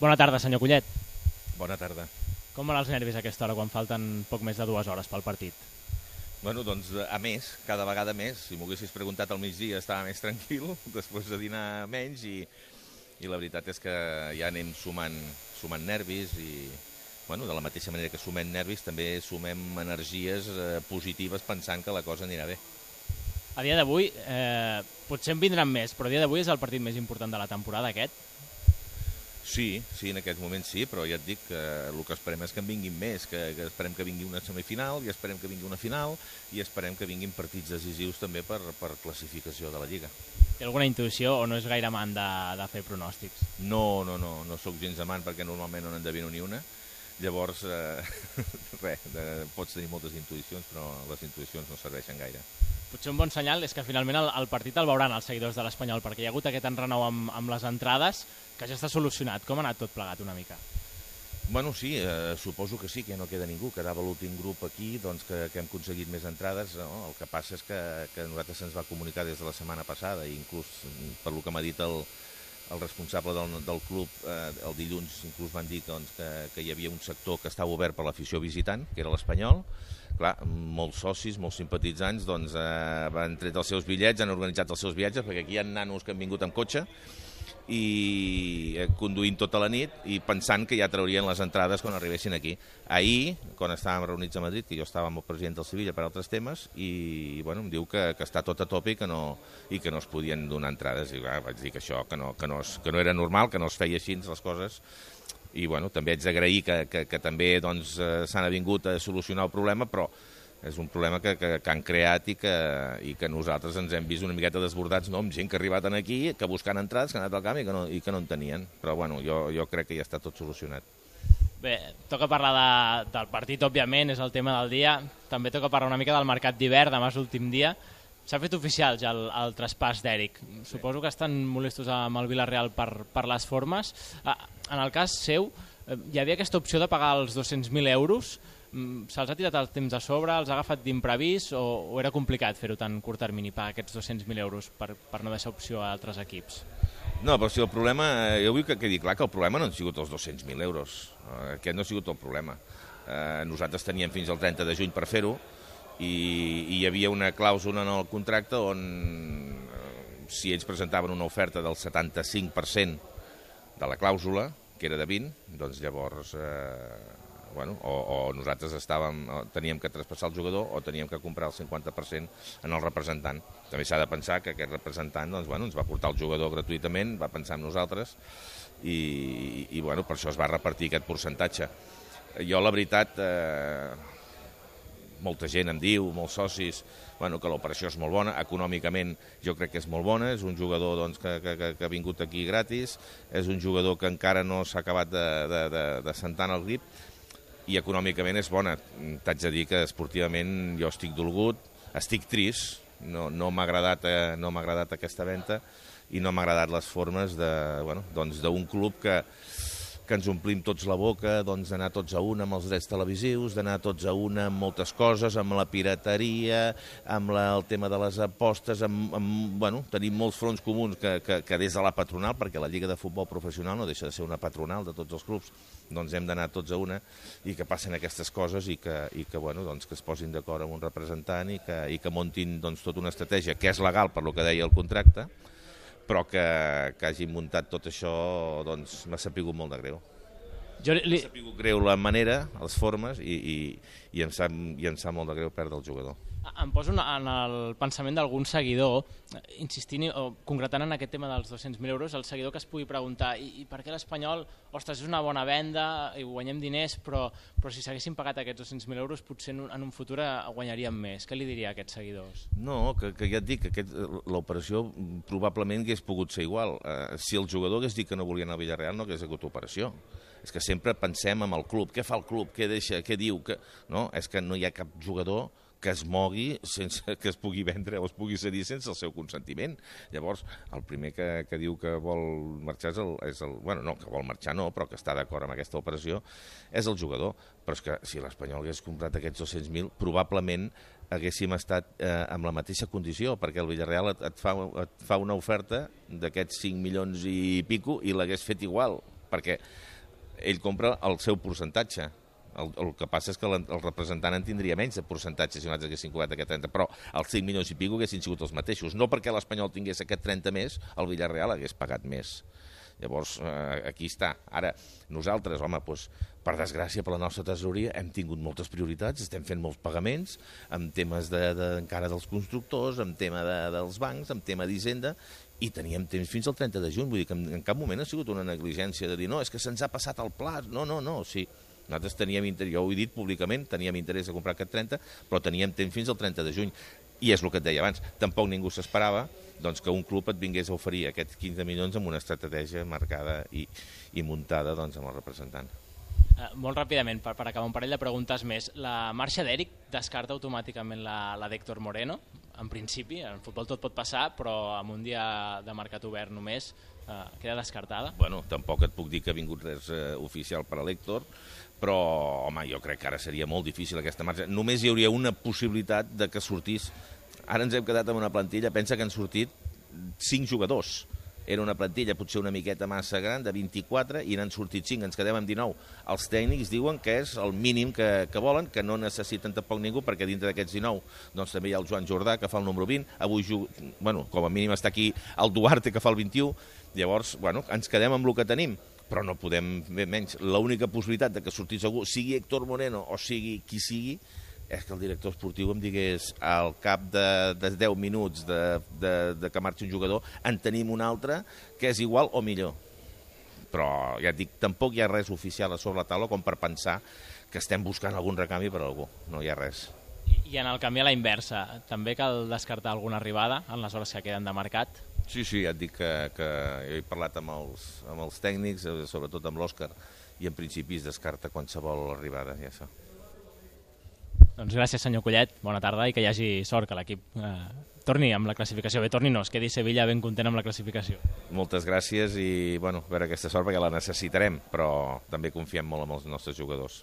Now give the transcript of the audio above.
Bona tarda, senyor Collet. Bona tarda. Com van els nervis a aquesta hora quan falten poc més de dues hores pel partit? Bueno, doncs, a més, cada vegada més. Si m'ho haguessis preguntat al migdia estava més tranquil, després de dinar menys, i, i la veritat és que ja anem sumant, sumant nervis i, bueno, de la mateixa manera que sumem nervis, també sumem energies eh, positives pensant que la cosa anirà bé. A dia d'avui, eh, potser en vindran més, però a dia d'avui és el partit més important de la temporada, aquest. Sí, sí, en aquest moment sí, però ja et dic que el que esperem és que en vinguin més, que, que esperem que vingui una semifinal, i esperem que vingui una final, i esperem que vinguin partits decisius també per, per classificació de la Lliga. Té alguna intuïció o no és gaire amant de, de fer pronòstics? No, no, no, no sóc gens amant perquè normalment no n'endevino ni una, llavors, eh, res, de, pots tenir moltes intuïcions, però les intuïcions no serveixen gaire potser un bon senyal és que finalment el, el partit el veuran els seguidors de l'Espanyol, perquè hi ha hagut aquest enrenou amb, amb les entrades que ja està solucionat. Com ha anat tot plegat una mica? Bueno, sí, eh, suposo que sí, que no queda ningú. Quedava l'últim grup aquí, doncs que, que hem aconseguit més entrades. No? El que passa és que, que nosaltres se'ns va comunicar des de la setmana passada, i inclús per lo que m'ha dit el, el responsable del, del club, eh, el dilluns inclús van dir doncs, que, que hi havia un sector que estava obert per l'afició visitant, que era l'Espanyol, clar, molts socis, molts simpatitzants, doncs eh, han tret els seus bitllets, han organitzat els seus viatges, perquè aquí hi ha nanos que han vingut amb cotxe, i eh, conduint tota la nit i pensant que ja traurien les entrades quan arribessin aquí. Ahir, quan estàvem reunits a Madrid, que jo estava amb el president del Sevilla per altres temes, i bueno, em diu que, que està tot a tope i que no, i que no es podien donar entrades. I clar, vaig dir que això, que no, que, no es, que no era normal, que no es feia així les coses, i bueno, també haig d'agrair que, que, que també doncs, eh, s'han avingut a solucionar el problema, però és un problema que, que, que han creat i que, i que nosaltres ens hem vist una miqueta desbordats no? amb gent que ha arribat aquí, que buscant entrades, que han anat al camp i que no, i que no en tenien. Però bueno, jo, jo crec que ja està tot solucionat. Bé, toca parlar de, del partit, òbviament, és el tema del dia. També toca parlar una mica del mercat d'hivern, demà és l'últim dia. S'ha fet oficial ja el, el traspàs d'Eric. Suposo que estan molestos amb el Villarreal per, per les formes. Ah, en el cas seu, eh, hi havia aquesta opció de pagar els 200.000 euros. Mm, se'ls ha tirat el temps a sobre, els ha agafat d'imprevist o, o era complicat fer-ho tan curt termini, pagar aquests 200.000 euros per, per no deixar opció a altres equips? No, però si el problema, eh, jo vull que quedi clar que el problema no han sigut els 200.000 euros. Eh, aquest no ha sigut el problema. Eh, nosaltres teníem fins al 30 de juny per fer-ho, i, i hi havia una clàusula en el contracte on eh, si ells presentaven una oferta del 75% de la clàusula, que era de 20, doncs llavors eh, bueno, o, o nosaltres estàvem, teníem que traspassar el jugador o teníem que comprar el 50% en el representant. També s'ha de pensar que aquest representant doncs, bueno, ens va portar el jugador gratuïtament, va pensar en nosaltres i, i bueno, per això es va repartir aquest percentatge. Jo, la veritat, eh, molta gent em diu, molts socis, bueno, que l'operació és molt bona, econòmicament jo crec que és molt bona, és un jugador doncs, que, que, que ha vingut aquí gratis, és un jugador que encara no s'ha acabat de, de, de, de sentar en el grip, i econòmicament és bona. T'haig de dir que esportivament jo estic dolgut, estic trist, no, no m'ha agradat, eh, no agradat aquesta venda i no m'ha agradat les formes d'un bueno, doncs club que, que ens omplim tots la boca, doncs d'anar tots a una amb els drets televisius, d'anar tots a una amb moltes coses, amb la pirateria, amb la, el tema de les apostes, amb, amb, bueno, tenim molts fronts comuns que, que, que des de la patronal, perquè la Lliga de Futbol Professional no deixa de ser una patronal de tots els clubs, doncs hem d'anar tots a una i que passen aquestes coses i que, i que, bueno, doncs que es posin d'acord amb un representant i que, i que montin doncs, tota una estratègia que és legal per lo que deia el contracte, però que, que hagin muntat tot això doncs m'ha sapigut molt de greu. Jo li... M'ha sapigut greu la manera, les formes, i, i, i, em sap, i em sap molt de greu perdre el jugador. Em poso en el pensament d'algun seguidor, insistint o concretant en aquest tema dels 200.000 euros, el seguidor que es pugui preguntar i, i per què l'Espanyol, ostres, és una bona venda i guanyem diners, però, però si s'haguessin pagat aquests 200.000 euros potser en un, en un futur guanyaríem més. Què li diria a aquests seguidors? No, que, que ja et dic que l'operació probablement hagués pogut ser igual. Uh, si el jugador hagués dit que no volia anar al Villarreal no hagués hagut operació és que sempre pensem en el club, què fa el club, què deixa, què diu, que... no, és que no hi ha cap jugador que es mogui sense que es pugui vendre o es pugui cedir sense el seu consentiment. Llavors, el primer que, que diu que vol marxar és el, és el... Bueno, no, que vol marxar no, però que està d'acord amb aquesta operació, és el jugador. Però és que si l'Espanyol hagués comprat aquests 200.000, probablement haguéssim estat eh, amb la mateixa condició, perquè el Villarreal et, et, fa, et fa una oferta d'aquests 5 milions i pico i l'hagués fet igual, perquè ell compra el seu percentatge. El, el que passa és que el, representant en tindria menys de percentatge si nosaltres haguéssim cobrat aquest 30, però els 5 milions i pico haguessin sigut els mateixos. No perquè l'Espanyol tingués aquest 30 més, el Villarreal hagués pagat més. Llavors, eh, aquí està. Ara, nosaltres, home, doncs, per desgràcia per la nostra tesoria, hem tingut moltes prioritats, estem fent molts pagaments, amb temes de, de, encara dels constructors, amb tema de, dels bancs, amb tema d'Hisenda, i teníem temps fins al 30 de juny, vull dir que en, en cap moment ha sigut una negligència de dir no, és que se'ns ha passat el pla, no, no, no, sí, nosaltres teníem interès, jo ho he dit públicament, teníem interès de comprar aquest 30, però teníem temps fins al 30 de juny. I és el que et deia abans, tampoc ningú s'esperava doncs, que un club et vingués a oferir aquests 15 milions amb una estratègia marcada i, i muntada doncs, amb el representant. Uh, molt ràpidament, per, per acabar un parell de preguntes més. La marxa d'Eric descarta automàticament la, la d'Héctor Moreno? En principi, en futbol tot pot passar, però amb un dia de mercat obert només uh, queda descartada? Bueno, tampoc et puc dir que ha vingut res uh, oficial per a l'Héctor, però, home, jo crec que ara seria molt difícil aquesta marxa. Només hi hauria una possibilitat de que sortís... Ara ens hem quedat amb una plantilla, pensa que han sortit cinc jugadors. Era una plantilla potser una miqueta massa gran, de 24, i n'han sortit 5, ens quedem amb 19. Els tècnics diuen que és el mínim que, que volen, que no necessiten tampoc ningú, perquè dintre d'aquests 19 doncs també hi ha el Joan Jordà, que fa el número 20, avui, bueno, com a mínim està aquí el Duarte, que fa el 21, llavors, bueno, ens quedem amb el que tenim però no podem menys. L'única possibilitat de que sortís algú, sigui Héctor Moreno o sigui qui sigui, és que el director esportiu em digués al cap de, de 10 minuts de, de, de que marxi un jugador en tenim un altre que és igual o millor. Però ja et dic, tampoc hi ha res oficial a sobre la taula com per pensar que estem buscant algun recanvi per algú. No hi ha res. I en el canvi a la inversa, també cal descartar alguna arribada en les hores que queden de mercat? Sí, sí, ja et dic que, que he parlat amb els, amb els tècnics, eh, sobretot amb l'Òscar, i en principi es descarta qualsevol arribada, ja això. Doncs gràcies, senyor Collet, bona tarda i que hi hagi sort, que l'equip eh, torni amb la classificació. Bé, torni no, es quedi Sevilla ben content amb la classificació. Moltes gràcies i, bueno, a veure aquesta sort perquè la necessitarem, però també confiem molt en els nostres jugadors.